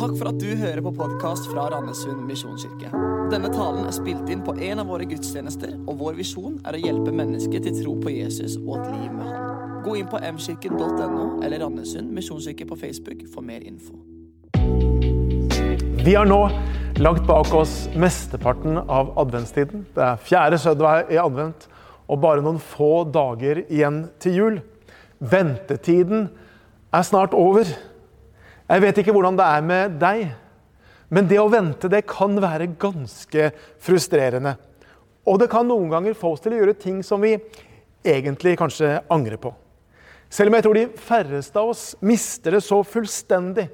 Takk for at du hører på podkast fra Randesund misjonskirke. Denne talen er spilt inn på en av våre gudstjenester, og vår visjon er å hjelpe mennesker til tro på Jesus og et liv med Han. Gå inn på mkirken.no eller Randesund misjonskirke på Facebook for mer info. Vi har nå lagt bak oss mesteparten av adventstiden. Det er fjerde søndag i advent og bare noen få dager igjen til jul. Ventetiden er snart over. Jeg vet ikke hvordan det er med deg, men det å vente det kan være ganske frustrerende. Og det kan noen ganger få oss til å gjøre ting som vi egentlig kanskje angrer på. Selv om jeg tror de færreste av oss mister det så fullstendig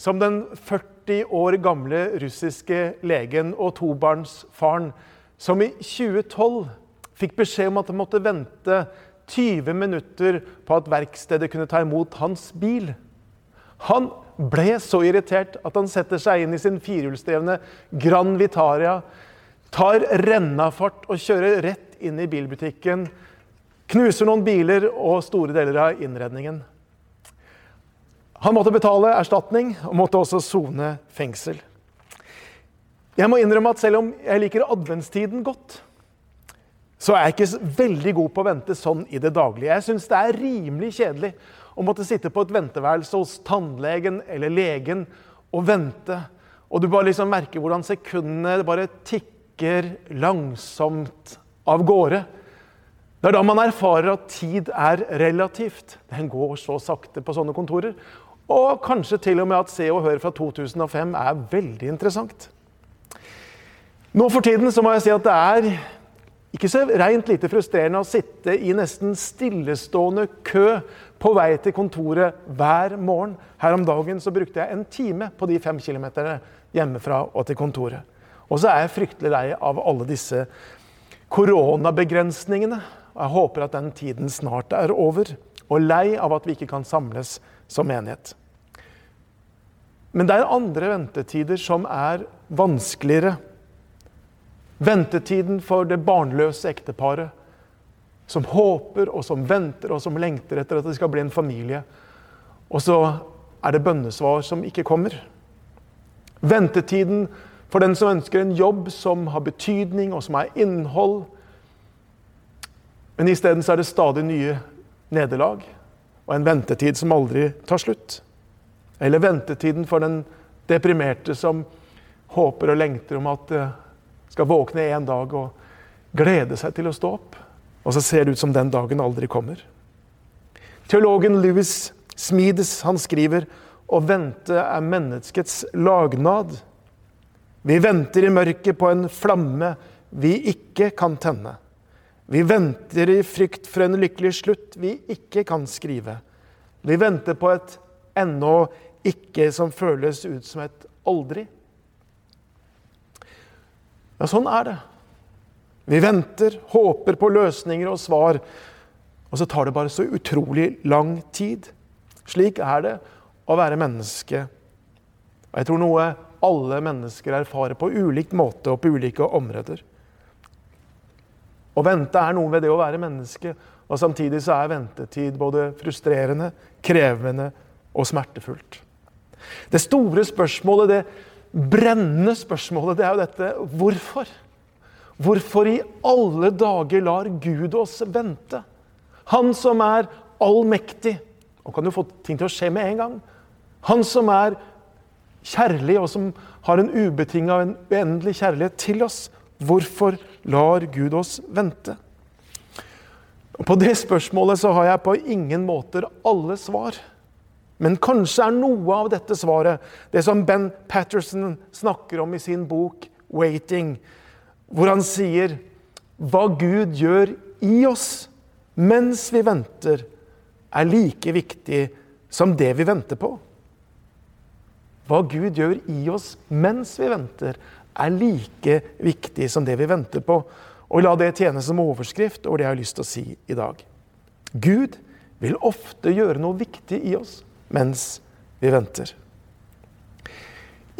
som den 40 år gamle russiske legen og tobarnsfaren som i 2012 fikk beskjed om at han måtte vente 20 minutter på at verkstedet kunne ta imot hans bil. Han ble så irritert at han setter seg inn i sin firehjulsdrevne Gran Vitaria, tar rennafart og kjører rett inn i bilbutikken, knuser noen biler og store deler av innredningen. Han måtte betale erstatning og måtte også sone fengsel. Jeg må innrømme at selv om jeg liker adventstiden godt, så er jeg ikke veldig god på å vente sånn i det daglige. Jeg syns det er rimelig kjedelig å måtte sitte på et venteværelse hos tannlegen eller legen og vente. Og du bare liksom merker hvordan sekundene bare tikker langsomt av gårde. Det er da man erfarer at tid er relativt. Den går så sakte på sånne kontorer. Og kanskje til og med at Se og Hør fra 2005 er veldig interessant. Nå for tiden så må jeg si at det er ikke så rent lite frustrerende å sitte i nesten stillestående kø på vei til kontoret hver morgen. Her om dagen så brukte jeg en time på de fem kilometerne hjemmefra og til kontoret. Og så er jeg fryktelig lei av alle disse koronabegrensningene. Jeg håper at den tiden snart er over. Og lei av at vi ikke kan samles som menighet. Men det er andre ventetider som er vanskeligere. Ventetiden for det barnløse ekteparet som håper og som venter og som lengter etter at det skal bli en familie. Og så er det bønnesvar som ikke kommer. Ventetiden for den som ønsker en jobb som har betydning og som har innhold. Men isteden er det stadig nye nederlag og en ventetid som aldri tar slutt. Eller ventetiden for den deprimerte som håper og lengter om at skal våkne en dag og glede seg til å stå opp. Og så ser det ut som den dagen aldri kommer. Teologen Louis Smides han skriver å vente er menneskets lagnad. Vi venter i mørket på en flamme vi ikke kan tenne. Vi venter i frykt for en lykkelig slutt vi ikke kan skrive. Vi venter på et ennå ikke som føles ut som et aldri. Ja, sånn er det. Vi venter, håper på løsninger og svar, og så tar det bare så utrolig lang tid. Slik er det å være menneske. Og jeg tror noe alle mennesker erfarer på ulikt måte og på ulike områder. Å vente er noe ved det å være menneske, og samtidig så er ventetid både frustrerende, krevende og smertefullt. Det store spørsmålet, det brennende spørsmålet, det er jo dette hvorfor? Hvorfor i alle dager lar Gud oss vente? Han som er allmektig og kan jo få ting til å skje med en gang. Han som er kjærlig, og som har en ubetinga og en uendelig kjærlighet til oss. Hvorfor lar Gud oss vente? Og på det spørsmålet så har jeg på ingen måter alle svar. Men kanskje er noe av dette svaret det som Ben Patterson snakker om i sin bok 'Waiting', hvor han sier hva Gud gjør i oss mens vi venter, er like viktig som det vi venter på. Hva Gud gjør i oss mens vi venter, er like viktig som det vi venter på. Og la det tjene som overskrift over det jeg har lyst til å si i dag. Gud vil ofte gjøre noe viktig i oss mens vi venter.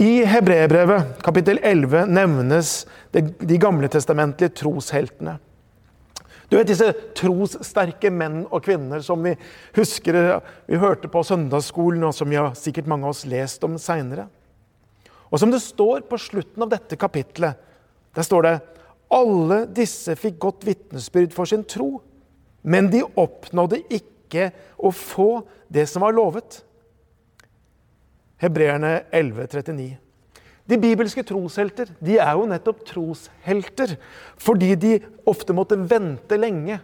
I Hebreerbrevet kapittel 11 nevnes de gamle testamentlige trosheltene. Du vet disse trossterke menn og kvinner som vi husker vi hørte på søndagsskolen, og som vi har sikkert mange av oss lest om seinere. Og som det står på slutten av dette kapitlet, der står det alle disse fikk godt vitnesbyrd for sin tro, men de oppnådde ikke å få det som var lovet. Hebreerne 11,39. De bibelske troshelter de er jo nettopp troshelter fordi de ofte måtte vente lenge.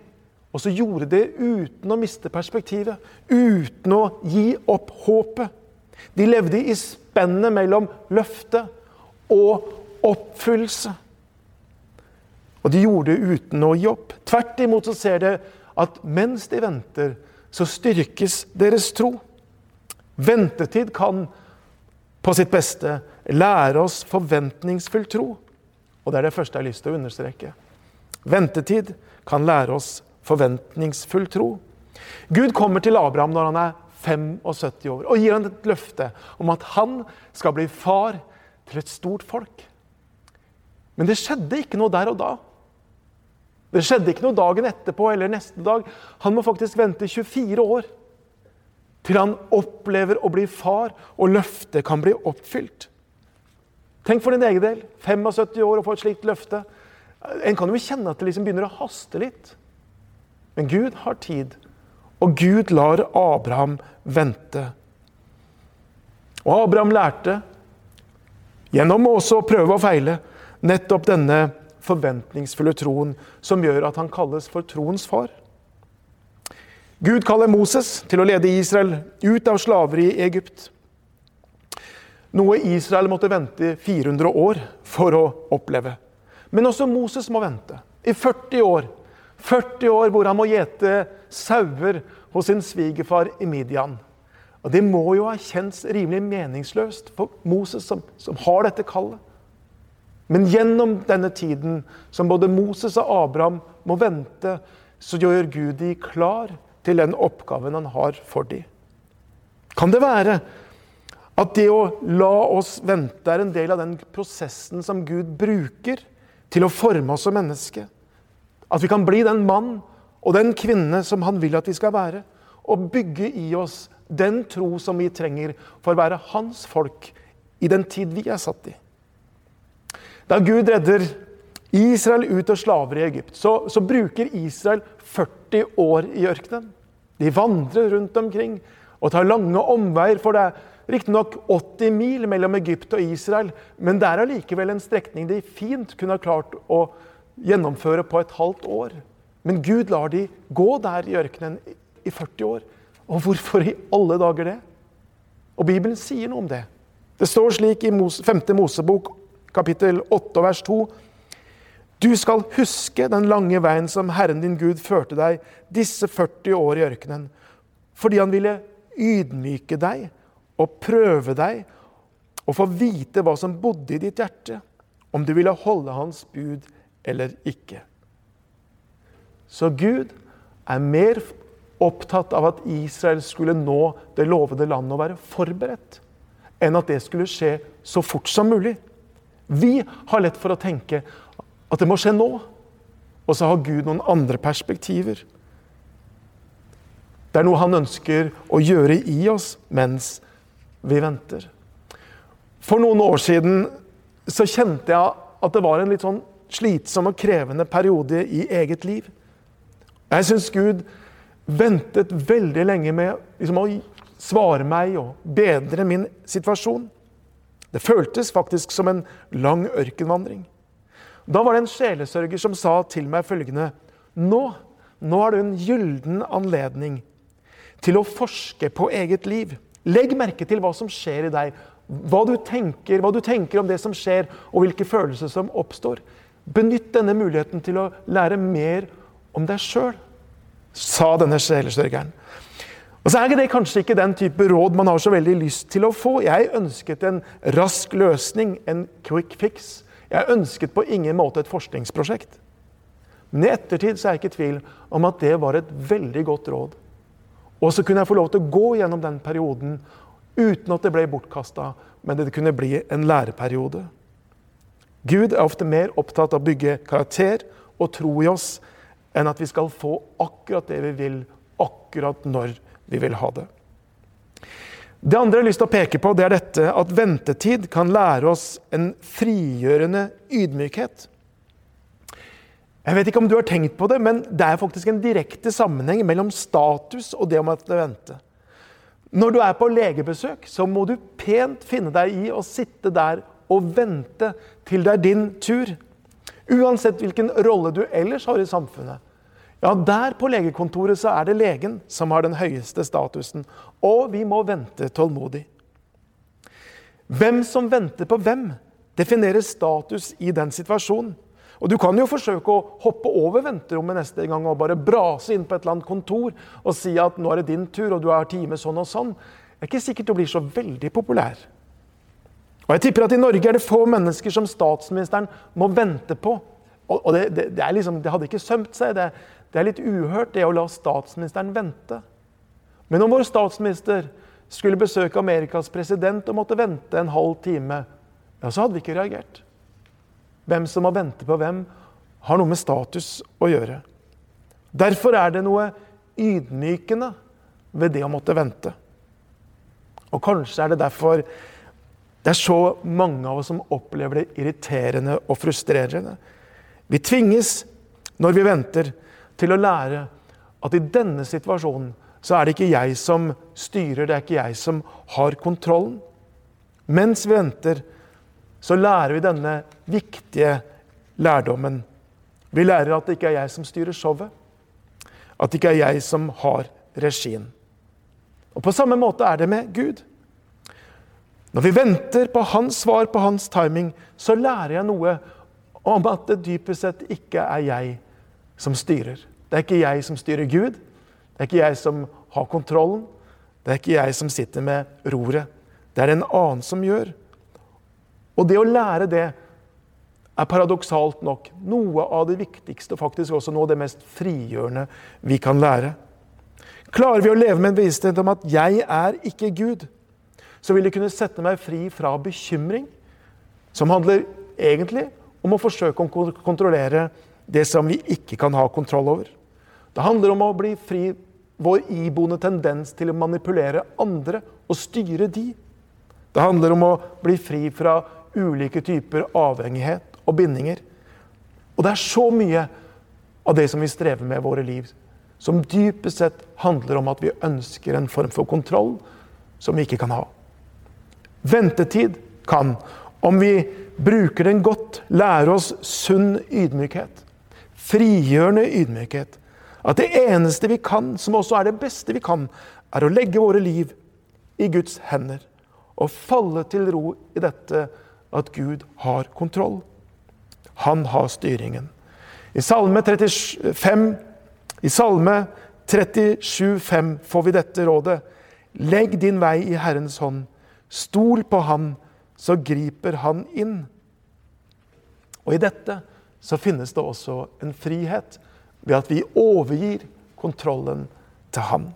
Og så gjorde det uten å miste perspektivet, uten å gi opp håpet. De levde i spennet mellom løfte og oppfyllelse. Og de gjorde det uten å gi opp. Tvert imot så ser det at mens de venter, så styrkes deres tro. Ventetid kan på sitt beste lære oss forventningsfull tro. Og det er det første jeg har lyst til å understreke. Ventetid kan lære oss forventningsfull tro. Gud kommer til Abraham når han er 75 år og gir han et løfte om at han skal bli far til et stort folk. Men det skjedde ikke noe der og da. Det skjedde ikke noe dagen etterpå eller neste dag. Han må faktisk vente 24 år til han opplever å bli far, og løftet kan bli oppfylt. Tenk for din egen del. 75 år og få et slikt løfte. En kan jo kjenne at det liksom begynner å haste litt. Men Gud har tid, og Gud lar Abraham vente. Og Abraham lærte, gjennom også å prøve og feile, nettopp denne forventningsfulle troen som gjør at han kalles for troens far. Gud kaller Moses til å lede Israel ut av slaveri i Egypt. Noe Israel måtte vente 400 år for å oppleve. Men også Moses må vente i 40 år. 40 år hvor han må gjete sauer hos sin svigerfar i Midian. Og Det må jo ha kjents rimelig meningsløst for Moses, som, som har dette kallet. Men gjennom denne tiden som både Moses og Abraham må vente, så gjør Gud de klar til den oppgaven han har for dem. Kan det være at det å la oss vente er en del av den prosessen som Gud bruker til å forme oss som menneske? At vi kan bli den mann og den kvinne som han vil at vi skal være. Og bygge i oss den tro som vi trenger for å være hans folk i den tid vi er satt i. Da Gud redder Israel ut av slaver i Egypt, så, så bruker Israel 40 år i ørkenen. De vandrer rundt omkring og tar lange omveier, for det er riktignok 80 mil mellom Egypt og Israel, men det er allikevel en strekning de fint kunne ha klart å gjennomføre på et halvt år. Men Gud lar de gå der i ørkenen i 40 år. Og hvorfor i alle dager det? Og Bibelen sier noe om det. Det står slik i 5. Mosebok kapittel 8 vers 2. Du skal huske den lange veien som Herren din Gud førte deg disse 40 år i ørkenen, fordi han ville ydmyke deg og prøve deg og få vite hva som bodde i ditt hjerte, om du ville holde hans bud eller ikke. Så Gud er mer opptatt av at Israel skulle nå det lovede landet og være forberedt, enn at det skulle skje så fort som mulig. Vi har lett for å tenke at det må skje nå. Og så har Gud noen andre perspektiver. Det er noe han ønsker å gjøre i oss mens vi venter. For noen år siden så kjente jeg at det var en litt sånn slitsom og krevende periode i eget liv. Jeg syns Gud ventet veldig lenge med liksom, å svare meg og bedre min situasjon. Det føltes faktisk som en lang ørkenvandring. Da var det en sjelesørger som sa til meg følgende Nå, nå har du en gylden anledning til å forske på eget liv. Legg merke til hva som skjer i deg. Hva du tenker, hva du tenker om det som skjer, og hvilke følelser som oppstår. Benytt denne muligheten til å lære mer om deg sjøl, sa denne sjelesørgeren. Og så er det kanskje ikke den type råd man har så veldig lyst til å få. Jeg ønsket en rask løsning, en quick fix. Jeg ønsket på ingen måte et forskningsprosjekt. Men i ettertid så er jeg ikke i tvil om at det var et veldig godt råd. Og så kunne jeg få lov til å gå gjennom den perioden uten at det ble bortkasta, men det kunne bli en læreperiode. Gud er ofte mer opptatt av å bygge karakter og tro i oss enn at vi skal få akkurat det vi vil, akkurat når vi vil ha det. Det andre jeg har lyst til å peke på, det er dette at ventetid kan lære oss en frigjørende ydmykhet. Jeg vet ikke om du har tenkt på det, men det er faktisk en direkte sammenheng mellom status og det om at det vente. Når du er på legebesøk, så må du pent finne deg i å sitte der og vente til det er din tur. Uansett hvilken rolle du ellers har i samfunnet. Ja, Der på legekontoret så er det legen som har den høyeste statusen. Og vi må vente tålmodig. Hvem som venter på hvem, definerer status i den situasjonen. Og Du kan jo forsøke å hoppe over venterommet neste gang og bare brase inn på et eller annet kontor og si at nå er det din tur, og du har time sånn og sånn. Det er ikke sikkert du blir så veldig populær. Og jeg tipper at I Norge er det få mennesker som statsministeren må vente på. Og det, det, det, liksom, det hadde ikke sømt seg. Det, det er litt uhørt, det å la statsministeren vente. Men om vår statsminister skulle besøke Amerikas president og måtte vente en halv time, ja, så hadde vi ikke reagert. Hvem som må vente på hvem, har noe med status å gjøre. Derfor er det noe ydmykende ved det å måtte vente. Og kanskje er det derfor det er så mange av oss som opplever det irriterende og frustrerende. Vi tvinges, når vi venter, til å lære at i denne situasjonen så er det ikke jeg som styrer, det er ikke jeg som har kontrollen. Mens vi venter, så lærer vi denne viktige lærdommen. Vi lærer at det ikke er jeg som styrer showet. At det ikke er jeg som har regien. Og På samme måte er det med Gud. Når vi venter på hans svar, på hans timing, så lærer jeg noe om at det dypest sett ikke er jeg som styrer. Det er ikke jeg som styrer Gud. Det er ikke jeg som har kontrollen. Det er ikke jeg som sitter med roret. Det er en annen som gjør. Og det å lære det er paradoksalt nok noe av det viktigste og faktisk også noe av det mest frigjørende vi kan lære. Klarer vi å leve med en bevissthet om at 'jeg er ikke Gud', så vil det kunne sette meg fri fra bekymring, som handler egentlig om å forsøke å kontrollere det som vi ikke kan ha kontroll over. Det handler om å bli fri vår iboende tendens til å manipulere andre og styre de. Det handler om å bli fri fra ulike typer avhengighet og bindinger. Og det er så mye av det som vi strever med i våre liv, som dypest sett handler om at vi ønsker en form for kontroll som vi ikke kan ha. Ventetid kan, om vi bruker den godt, lære oss sunn ydmykhet. Frigjørende ydmykhet. At det eneste vi kan, som også er det beste vi kan, er å legge våre liv i Guds hender og falle til ro i dette at Gud har kontroll. Han har styringen. I Salme 35, i Salme 37, 5 får vi dette rådet. Legg din vei i Herrens hånd. Stol på Han, så griper Han inn. Og I dette så finnes det også en frihet ved at vi overgir kontrollen til Han.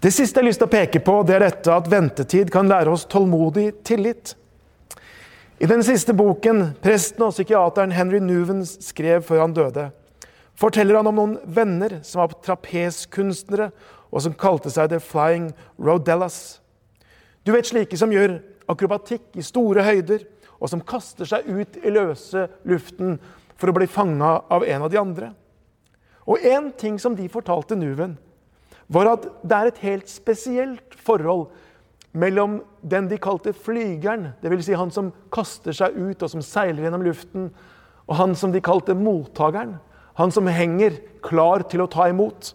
Det siste jeg har lyst til å peke på, det er dette at ventetid kan lære oss tålmodig tillit. I den siste boken presten og psykiateren Henry Nuven skrev før han døde, forteller han om noen venner som var trapeskunstnere, og som kalte seg The Flying Rodellas. Du vet slike som gjør akrobatikk i store høyder, og som kaster seg ut i løse luften for å bli fanga av en av de andre. Og én ting som de fortalte Nuven, var at det er et helt spesielt forhold mellom den de kalte flygeren, dvs. Si han som kaster seg ut og som seiler gjennom luften, og han som de kalte mottakeren, han som henger klar til å ta imot.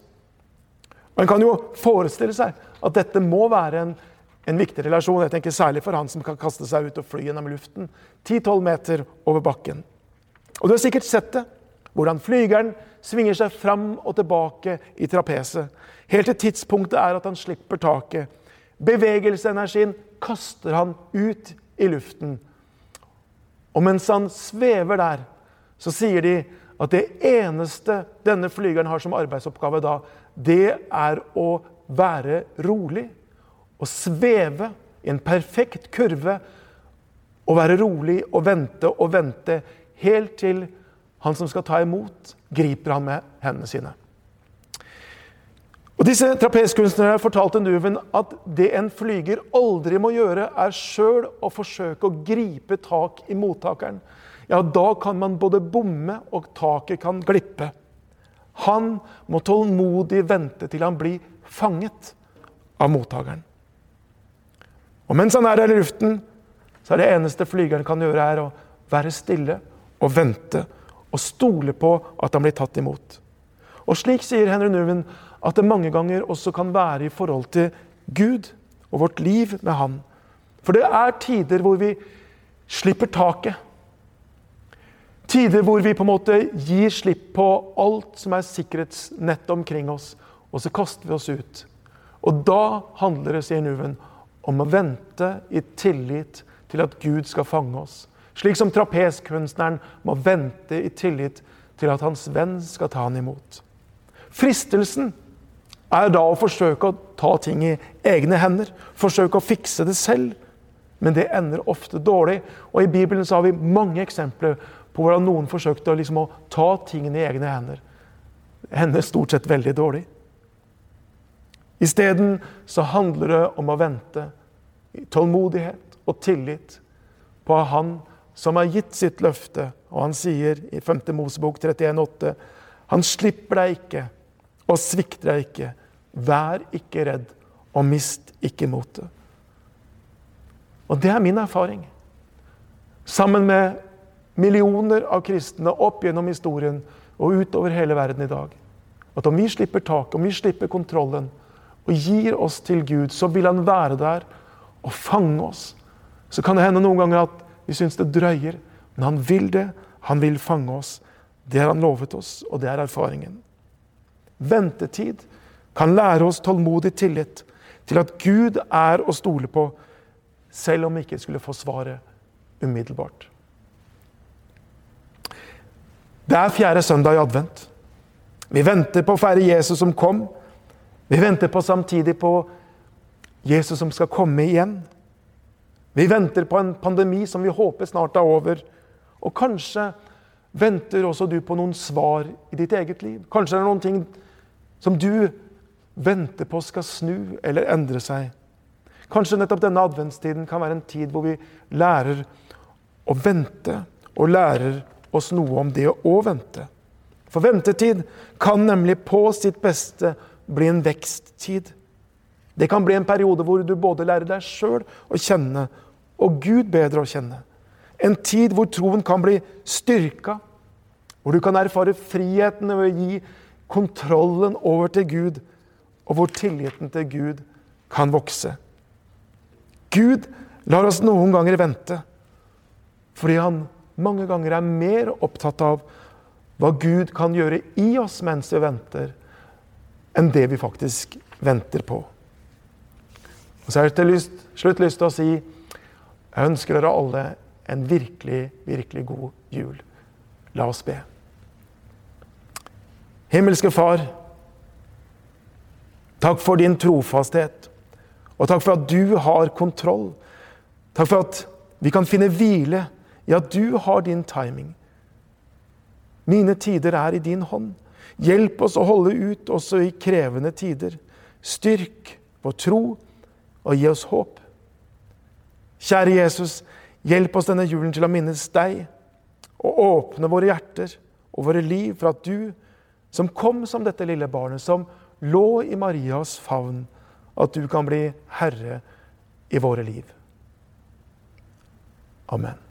Man kan jo forestille seg at dette må være en, en viktig relasjon. Jeg tenker Særlig for han som kan kaste seg ut og fly gjennom luften 10-12 meter over bakken. Og Du har sikkert sett det, hvordan flygeren svinger seg fram og tilbake i trapeset, helt til tidspunktet er at han slipper taket Bevegelseenergien kaster han ut i luften. Og mens han svever der, så sier de at det eneste denne flygeren har som arbeidsoppgave da, det er å være rolig. Å sveve i en perfekt kurve. og være rolig og vente og vente helt til han som skal ta imot, griper han med hendene sine. Og Disse trapeskunstnerne fortalte Nuven at det en flyger aldri må gjøre, er sjøl å forsøke å gripe tak i mottakeren. Ja, da kan man både bomme, og taket kan glippe. Han må tålmodig vente til han blir fanget av mottakeren. Og mens han er der i luften, så er det eneste flygeren kan gjøre, er å være stille og vente og stole på at han blir tatt imot. Og slik sier Henry Nuven at det mange ganger også kan være i forhold til Gud og vårt liv med Han. For det er tider hvor vi slipper taket. Tider hvor vi på en måte gir slipp på alt som er sikkerhetsnettet omkring oss, og så kaster vi oss ut. Og da handler det, sier Nuven, om å vente i tillit til at Gud skal fange oss. Slik som trapeskunstneren må vente i tillit til at hans venn skal ta han imot. Fristelsen er da å forsøke å ta ting i egne hender, forsøke å fikse det selv. Men det ender ofte dårlig. Og I Bibelen så har vi mange eksempler på hvordan noen forsøkte liksom, å ta tingene i egne hender. Det ender stort sett veldig dårlig. Isteden så handler det om å vente i tålmodighet og tillit på Han som har gitt sitt løfte. Og han sier i 5. Mosebok 31,8.: Han slipper deg ikke og svikter deg ikke. Vær ikke redd, og mist ikke motet. Og det er min erfaring. Sammen med millioner av kristne opp gjennom historien og utover hele verden i dag. At om vi slipper taket, om vi slipper kontrollen og gir oss til Gud, så vil Han være der og fange oss. Så kan det hende noen ganger at vi syns det drøyer, men Han vil det. Han vil fange oss. Det har Han lovet oss, og det er erfaringen. Ventetid kan lære oss tålmodig tillit til at Gud er å stole på, selv om vi ikke skulle få svaret umiddelbart. Det er fjerde søndag i advent. Vi venter på å feire Jesus som kom. Vi venter på samtidig på Jesus som skal komme igjen. Vi venter på en pandemi som vi håper snart er over. Og kanskje venter også du på noen svar i ditt eget liv. Kanskje det er noen ting som du venter på skal snu eller endre seg. Kanskje nettopp denne adventstiden kan være en tid hvor vi lærer å vente, og lærer oss noe om det å vente. For ventetid kan nemlig på sitt beste bli en veksttid. Det kan bli en periode hvor du både lærer deg sjøl å kjenne og Gud bedre å kjenne. En tid hvor troen kan bli styrka, hvor du kan erfare friheten ved å gi kontrollen over til Gud, og hvor tilliten til Gud kan vokse. Gud lar oss noen ganger vente, fordi han mange ganger er mer opptatt av hva Gud kan gjøre i oss mens vi venter, enn det vi faktisk venter på. Og Så har jeg til lyst, slutt lyst til å si jeg ønsker dere alle en virkelig, virkelig god jul. La oss be. Himmelske Far, takk for din trofasthet. Og takk for at du har kontroll. Takk for at vi kan finne hvile i at du har din timing. Mine tider er i din hånd. Hjelp oss å holde ut også i krevende tider. Styrk vår tro og gi oss håp. Kjære Jesus, hjelp oss denne julen til å minnes deg og åpne våre hjerter og våre liv for at du, som kom som dette lille barnet, som lå i Marias favn, at du kan bli herre i våre liv. Amen.